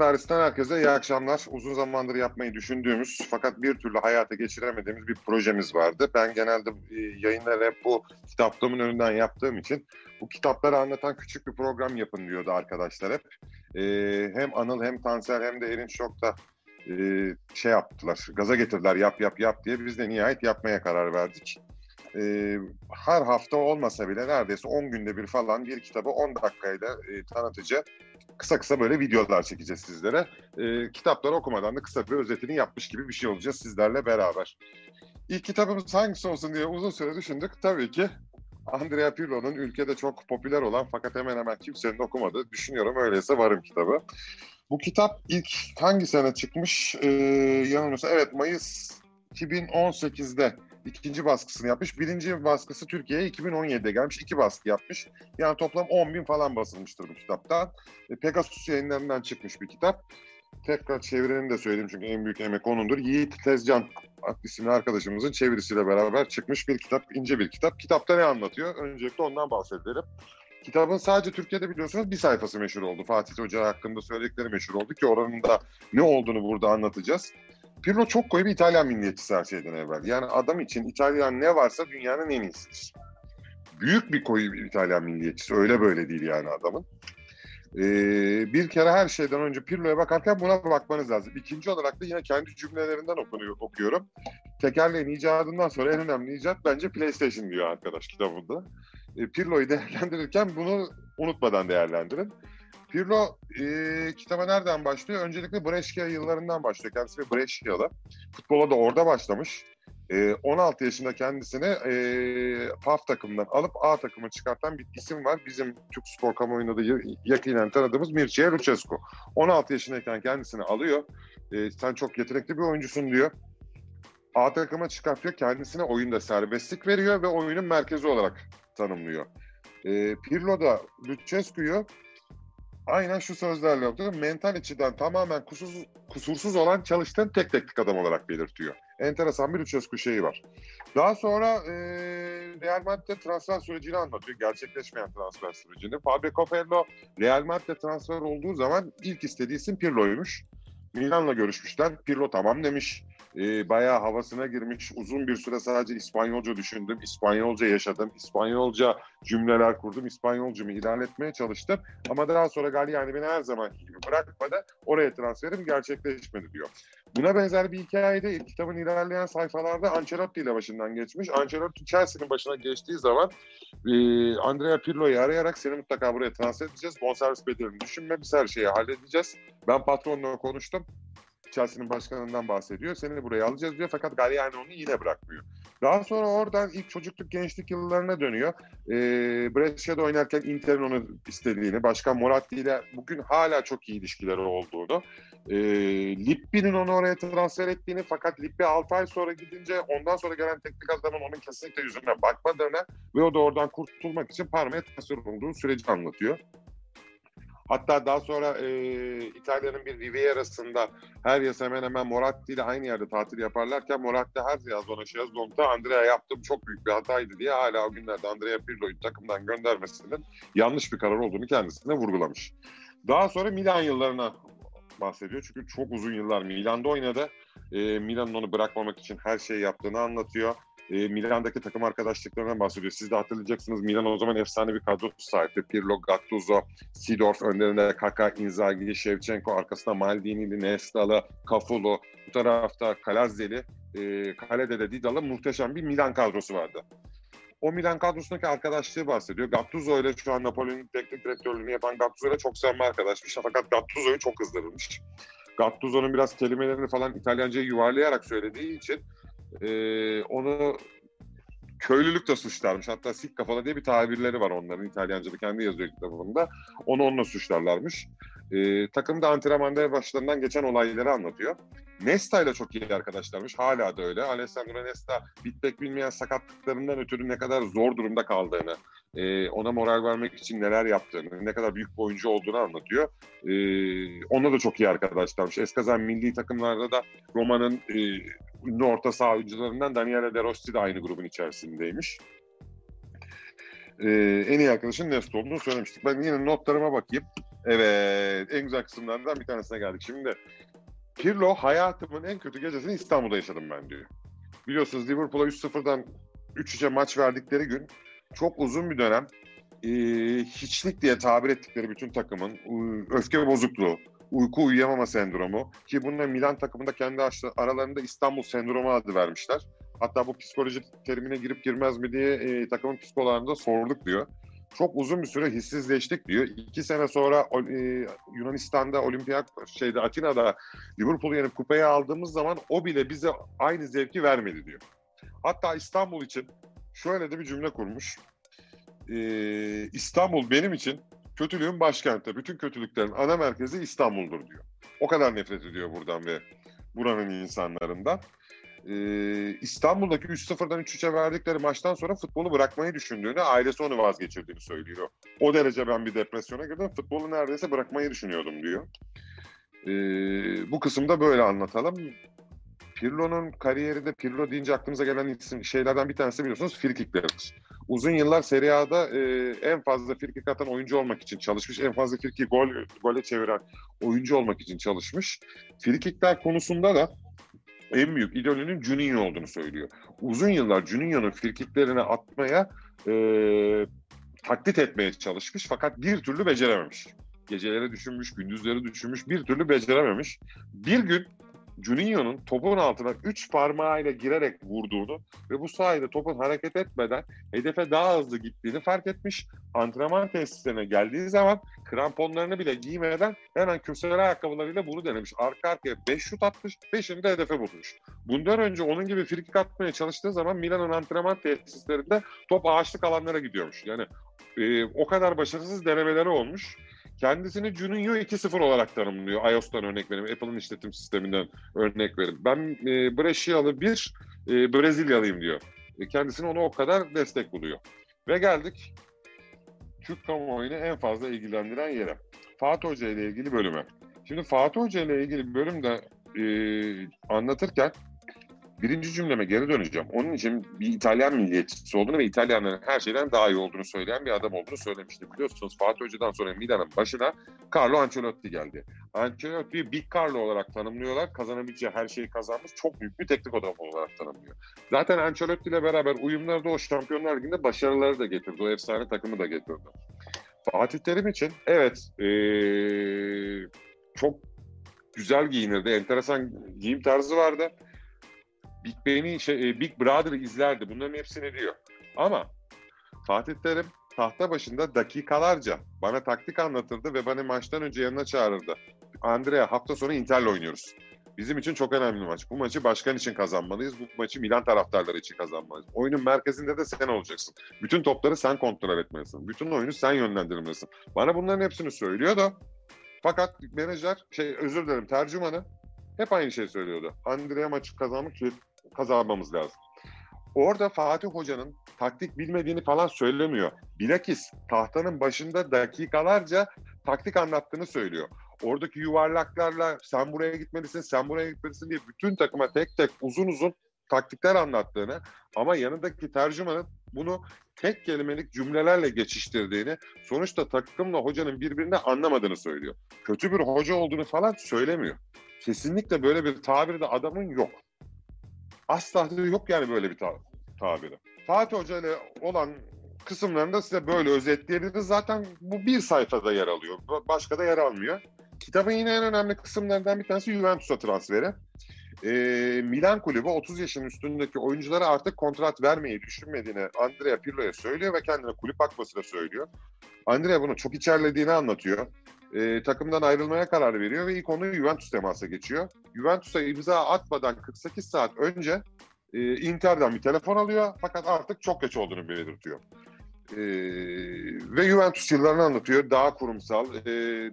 Dairesi'nden herkese iyi akşamlar. Uzun zamandır yapmayı düşündüğümüz fakat bir türlü hayata geçiremediğimiz bir projemiz vardı. Ben genelde e, yayınları hep bu kitaplığımın önünden yaptığım için bu kitapları anlatan küçük bir program yapın diyordu arkadaşlar hep. E, hem Anıl hem Tansel hem de Erinç çok da e, şey yaptılar, gaza getirdiler yap yap yap diye biz de nihayet yapmaya karar verdik. E, her hafta olmasa bile neredeyse 10 günde bir falan bir kitabı 10 dakikayla e, tanıtıcı kısa kısa böyle videolar çekeceğiz sizlere. E, kitapları okumadan da kısa bir özetini yapmış gibi bir şey olacağız sizlerle beraber. İlk kitabımız hangisi olsun diye uzun süre düşündük. Tabii ki Andrea Pirlo'nun ülkede çok popüler olan fakat hemen hemen kimsenin okumadığı düşünüyorum öyleyse varım kitabı. Bu kitap ilk hangi sene çıkmış? Ee, yanılmıyorsa evet Mayıs 2018'de ikinci baskısını yapmış. Birinci baskısı Türkiye'ye 2017'de gelmiş. iki baskı yapmış. Yani toplam 10 bin falan basılmıştır bu kitaptan. E, Pegasus yayınlarından çıkmış bir kitap. Tekrar çevireni de söyleyeyim çünkü en büyük emek onundur. Yiğit Tezcan isimli arkadaşımızın çevirisiyle beraber çıkmış bir kitap, ince bir kitap. Kitapta ne anlatıyor? Öncelikle ondan bahsedelim. Kitabın sadece Türkiye'de biliyorsunuz bir sayfası meşhur oldu. Fatih Hoca hakkında söyledikleri meşhur oldu ki oranın da ne olduğunu burada anlatacağız. Pirlo çok koyu bir İtalyan milliyetçisi her şeyden evvel. Yani adam için İtalyan ne varsa dünyanın en iyisidir. Büyük bir koyu bir İtalyan milliyetçisi. Öyle böyle değil yani adamın. Ee, bir kere her şeyden önce Pirlo'ya bakarken buna bakmanız lazım. İkinci olarak da yine kendi cümlelerinden okunuyor, okuyorum. Tekerleğin icadından sonra en önemli icat bence PlayStation diyor arkadaş kitabında. Ee, Pirlo'yu değerlendirirken bunu unutmadan değerlendirin. Pirlo e, kitaba nereden başlıyor? Öncelikle Brescia yıllarından başlıyor. Kendisi bir Brescia'lı. Futbola da orada başlamış. E, 16 yaşında kendisini e, PAF takımından alıp A takımı çıkartan bir isim var. Bizim Türk spor kamuoyunda da yakinen tanıdığımız Mircea Lucescu. 16 yaşındayken kendisini alıyor. E, sen çok yetenekli bir oyuncusun diyor. A takıma çıkartıyor. Kendisine oyunda serbestlik veriyor ve oyunun merkezi olarak tanımlıyor. E, Pirlo da Lucescu'yu aynen şu sözlerle yapıyor. Mental açıdan tamamen kusursuz, kusursuz olan çalıştığın tek teknik adam olarak belirtiyor. Enteresan bir Lucescu şeyi var. Daha sonra e, Real Madrid'de transfer sürecini anlatıyor. Gerçekleşmeyen transfer sürecini. Fabio Capello Real Madrid'de transfer olduğu zaman ilk istediği isim Pirlo'ymuş. Milan'la görüşmüşler. Pirlo tamam demiş. E, bayağı havasına girmiş. Uzun bir süre sadece İspanyolca düşündüm. İspanyolca yaşadım. İspanyolca cümleler kurdum. İspanyolcumu ilerletmeye çalıştım. Ama daha sonra Galliani beni her zaman gibi bırakmadı. Oraya transferim gerçekleşmedi diyor. Buna benzer bir hikaye de kitabın ilerleyen sayfalarda Ancelotti ile başından geçmiş. Ancelotti Chelsea'nin başına geçtiği zaman e, Andrea Pirlo'yu arayarak seni mutlaka buraya transfer edeceğiz. Bonservis bedelini düşünme biz her şeyi halledeceğiz. Ben patronla konuştum. Chelsea'nin başkanından bahsediyor. Seni buraya alacağız diyor fakat Galliani onu yine bırakmıyor. Daha sonra oradan ilk çocukluk gençlik yıllarına dönüyor. E, Brescia'da oynarken Inter'in onu istediğini, Başkan Moratti ile bugün hala çok iyi ilişkileri olduğunu, e, Lippi'nin onu oraya transfer ettiğini fakat Lippi 6 ay sonra gidince ondan sonra gelen teknik adamın onun kesinlikle yüzüne bakmadığını ve o da oradan kurtulmak için Parma'ya transfer olduğu süreci anlatıyor. Hatta daha sonra e, İtalya'nın bir Riviera'sında her yaz hemen hemen Moratti ile aynı yerde tatil yaparlarken Moratti her yaz ona yazdı. Andrea yaptığım çok büyük bir hataydı diye hala o günlerde Andrea Pirlo'yu takımdan göndermesinin yanlış bir karar olduğunu kendisine vurgulamış. Daha sonra Milan yıllarına bahsediyor. Çünkü çok uzun yıllar Milan'da oynadı. E, Milan'ın onu bırakmamak için her şeyi yaptığını anlatıyor e, Milan'daki takım arkadaşlıklarından bahsediyor. Siz de hatırlayacaksınız Milan o zaman efsane bir kadro sahipti. Pirlo, Gattuso, Sidorf önlerinde Kaka, Inzaghi, Shevchenko, arkasında Maldini'li, Nesta'lı, Cafulo, bu tarafta Kalazzeli, e, kalede de Didal'ı muhteşem bir Milan kadrosu vardı. O Milan kadrosundaki arkadaşlığı bahsediyor. Gattuso ile şu an Napoli'nin teknik direktörlüğünü yapan Gattuso ile çok samimi arkadaşmış. Fakat Gattuso'yu çok kızdırılmış. Gattuso'nun biraz kelimelerini falan İtalyanca'ya yuvarlayarak söylediği için e, onu köylülük de suçlarmış. Hatta sik kafalı diye bir tabirleri var onların İtalyanca'da kendi yazıyor kitabında. Onu onunla suçlarlarmış. E, takımda antrenmanda başlarından geçen olayları anlatıyor. Nesta ile çok iyi arkadaşlarmış. Hala da öyle. Alessandro Nesta bitmek bilmeyen sakatlıklarından ötürü ne kadar zor durumda kaldığını, e, ona moral vermek için neler yaptığını, ne kadar büyük bir oyuncu olduğunu anlatıyor. E, onunla da çok iyi arkadaşlarmış. Eskazan milli takımlarda da Roma'nın e, ünlü orta saha oyuncularından Daniele De Rossi de aynı grubun içerisindeymiş. Ee, en iyi arkadaşın Nesta olduğunu söylemiştik. Ben yine notlarıma bakayım. Evet, en güzel kısımlardan bir tanesine geldik. Şimdi Pirlo hayatımın en kötü gecesini İstanbul'da yaşadım ben diyor. Biliyorsunuz Liverpool'a 3-0'dan 3-3'e maç verdikleri gün çok uzun bir dönem e, hiçlik diye tabir ettikleri bütün takımın öfke bozukluğu, uyku uyuyamama sendromu ki bununla Milan takımında kendi aralarında İstanbul sendromu adı vermişler. Hatta bu psikoloji terimine girip girmez mi diye e, takımın psikologlarında sorduk diyor. Çok uzun bir süre hissizleştik diyor. İki sene sonra e, Yunanistan'da olimpiyat şeyde Atina'da Liverpool'u yenip kupayı aldığımız zaman o bile bize aynı zevki vermedi diyor. Hatta İstanbul için şöyle de bir cümle kurmuş. Ee, İstanbul benim için kötülüğün başkenti. Bütün kötülüklerin ana merkezi İstanbul'dur diyor. O kadar nefret ediyor buradan ve buranın insanlarından. Ee, İstanbul'daki 3-0'dan 3-3'e verdikleri maçtan sonra futbolu bırakmayı düşündüğünü, ailesi onu vazgeçirdiğini söylüyor. O derece ben bir depresyona girdim, futbolu neredeyse bırakmayı düşünüyordum diyor. Ee, bu kısımda böyle anlatalım. Pirlo'nun kariyerinde Pirlo deyince aklımıza gelen isim, şeylerden bir tanesi biliyorsunuz frikiklerdir. Uzun yıllar Serie A'da e, en fazla frikik atan oyuncu olmak için çalışmış. En fazla friki gol gole çeviren oyuncu olmak için çalışmış. Frikikler konusunda da en büyük idolünün Juninho olduğunu söylüyor. Uzun yıllar Juninho'nun frikiklerini atmaya e, taklit etmeye çalışmış fakat bir türlü becerememiş. Geceleri düşünmüş, gündüzleri düşünmüş, bir türlü becerememiş. Bir gün Juninho'nun topun altına üç parmağıyla girerek vurduğunu ve bu sayede topun hareket etmeden hedefe daha hızlı gittiğini fark etmiş. Antrenman tesislerine geldiği zaman kramponlarını bile giymeden hemen kösele ayakkabılarıyla bunu denemiş. Arka arkaya 5 şut atmış, 5'ini de hedefe vurmuş. Bundan önce onun gibi frikik atmaya çalıştığı zaman Milan'ın antrenman tesislerinde top ağaçlık alanlara gidiyormuş. Yani e, o kadar başarısız denemeleri olmuş. Kendisini Juninho 2.0 olarak tanımlıyor. iOS'tan örnek vereyim. Apple'ın işletim sisteminden örnek vereyim. Ben e, Brescialı bir e, Brezilyalıyım diyor. E, kendisini onu o kadar destek buluyor. Ve geldik Türk kamuoyunu en fazla ilgilendiren yere. Fatih Hoca ile ilgili bölüme. Şimdi Fatih Hoca ile ilgili bölümde e, anlatırken birinci cümleme geri döneceğim. Onun için bir İtalyan milliyetçisi olduğunu ve İtalyanların her şeyden daha iyi olduğunu söyleyen bir adam olduğunu söylemiştim. Biliyorsunuz Fatih Hoca'dan sonra Milan'ın başına Carlo Ancelotti geldi. Ancelotti'yi Big Carlo olarak tanımlıyorlar. Kazanabileceği her şeyi kazanmış. Çok büyük bir teknik adam olarak tanımlıyor. Zaten Ancelotti ile beraber uyumları da o Şampiyonlar Ligi'nde başarıları da getirdi. O efsane takımı da getirdi. Fatih Terim için evet ee, çok güzel giyinirdi. Enteresan giyim tarzı vardı. Big Ben'i şey, e, Big Brother izlerdi. Bunların hepsini diyor. Ama Fatih Terim tahta başında dakikalarca bana taktik anlatırdı ve bana maçtan önce yanına çağırırdı. Andrea hafta sonu Inter'le oynuyoruz. Bizim için çok önemli maç. Bu maçı başkan için kazanmalıyız. Bu maçı Milan taraftarları için kazanmalıyız. Oyunun merkezinde de sen olacaksın. Bütün topları sen kontrol etmelisin. Bütün oyunu sen yönlendirmelisin. Bana bunların hepsini söylüyor da fakat menajer, şey özür dilerim tercümanı hep aynı şey söylüyordu. Andrea maçı kazanmak kazanmamız lazım. Orada Fatih Hoca'nın taktik bilmediğini falan söylemiyor. Bilakis tahtanın başında dakikalarca taktik anlattığını söylüyor. Oradaki yuvarlaklarla sen buraya gitmelisin, sen buraya gitmelisin diye bütün takıma tek tek uzun uzun taktikler anlattığını ama yanındaki tercümanın bunu tek kelimelik cümlelerle geçiştirdiğini, sonuçta takımla hocanın birbirini anlamadığını söylüyor. Kötü bir hoca olduğunu falan söylemiyor. Kesinlikle böyle bir tabiri de adamın yok. Asla yok yani böyle bir ta- tabiri. Fatih Hoca ile olan kısımlarında size böyle özetleyebiliriz. Zaten bu bir sayfada yer alıyor. Başka da yer almıyor. Kitabın yine en önemli kısımlarından bir tanesi Juventus'a transferi. Ee, Milan kulübü 30 yaşın üstündeki oyunculara artık kontrat vermeyi düşünmediğini Andrea Pirlo'ya söylüyor ve kendine kulüp akmasıyla söylüyor. Andrea bunu çok içerlediğini anlatıyor e, takımdan ayrılmaya karar veriyor ve ilk onu Juventus temasa geçiyor. Juventus'a imza atmadan 48 saat önce e, Inter'den bir telefon alıyor fakat artık çok geç olduğunu belirtiyor. E, ve Juventus yıllarını anlatıyor. Daha kurumsal, e,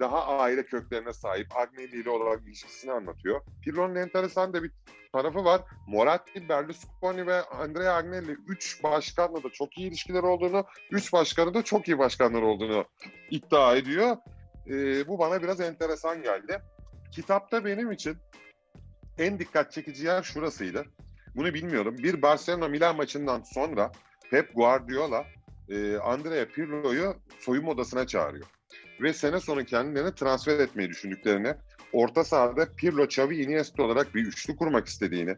daha aile köklerine sahip, Agnelli ile olan ilişkisini anlatıyor. Pirlo'nun enteresan da bir tarafı var. Moratti, Berlusconi ve Andrea Agnelli üç başkanla da çok iyi ilişkiler olduğunu, üç başkanı da çok iyi başkanlar olduğunu iddia ediyor. E, bu bana biraz enteresan geldi. Kitapta benim için en dikkat çekici yer şurasıydı. Bunu bilmiyorum. Bir Barcelona-Milan maçından sonra Pep Guardiola e, Andrea Pirlo'yu soyunma odasına çağırıyor. ve sene sonu kendilerini transfer etmeyi düşündüklerini, orta sahada Pirlo, Xavi, Iniesta olarak bir üçlü kurmak istediğini,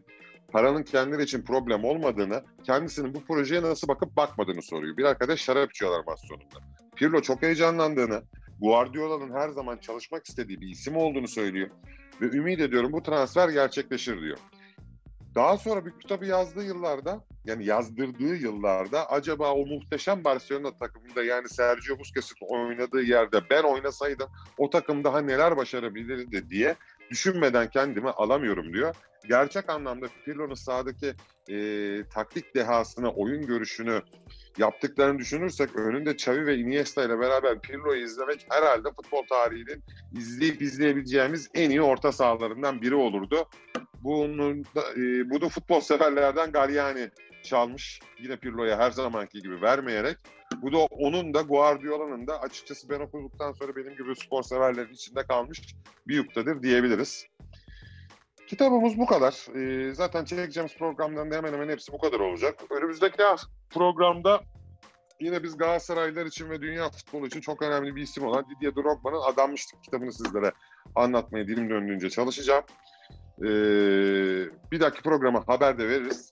paranın kendileri için problem olmadığını, kendisinin bu projeye nasıl bakıp bakmadığını soruyor. Bir arkadaş şarap içiyorlar maç sonunda. Pirlo çok heyecanlandığını, Guardiola'nın her zaman çalışmak istediği bir isim olduğunu söylüyor. Ve ümit ediyorum bu transfer gerçekleşir diyor. Daha sonra bir kitabı yazdığı yıllarda yani yazdırdığı yıllarda acaba o muhteşem Barcelona takımında yani Sergio Busquets'in oynadığı yerde ben oynasaydım o takım daha neler başarabilirdi diye düşünmeden kendimi alamıyorum diyor. Gerçek anlamda Pirlo'nun sahadaki e, taktik dehasını, oyun görüşünü yaptıklarını düşünürsek önünde Xavi ve Iniesta ile beraber Pirlo'yu izlemek herhalde futbol tarihinin izleyip izleyebileceğimiz en iyi orta sahalarından biri olurdu. Bunun da, e, bunu futbol severlerden Galliani çalmış. Yine Pirlo'ya her zamanki gibi vermeyerek. Bu da onun da Guardiola'nın da açıkçası ben okuduktan sonra benim gibi spor severlerin içinde kalmış bir yuktadır diyebiliriz. Kitabımız bu kadar. Ee, zaten çekeceğimiz programlarında hemen hemen hepsi bu kadar olacak. Önümüzdeki programda yine biz Galatasaraylılar için ve dünya futbolu için çok önemli bir isim olan Didier Drogba'nın Adanmışlık kitabını sizlere anlatmaya dilim döndüğünce çalışacağım. Ee, bir dahaki programa haber de veririz.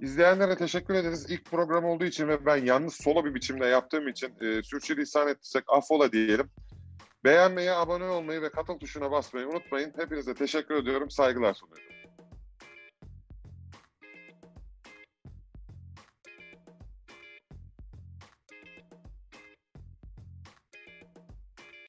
İzleyenlere teşekkür ederiz. İlk program olduğu için ve ben yalnız solo bir biçimde yaptığım için e, sürçülisan ettiysek affola diyelim. Beğenmeyi, abone olmayı ve katıl tuşuna basmayı unutmayın. Hepinize teşekkür ediyorum. Saygılar sunuyorum.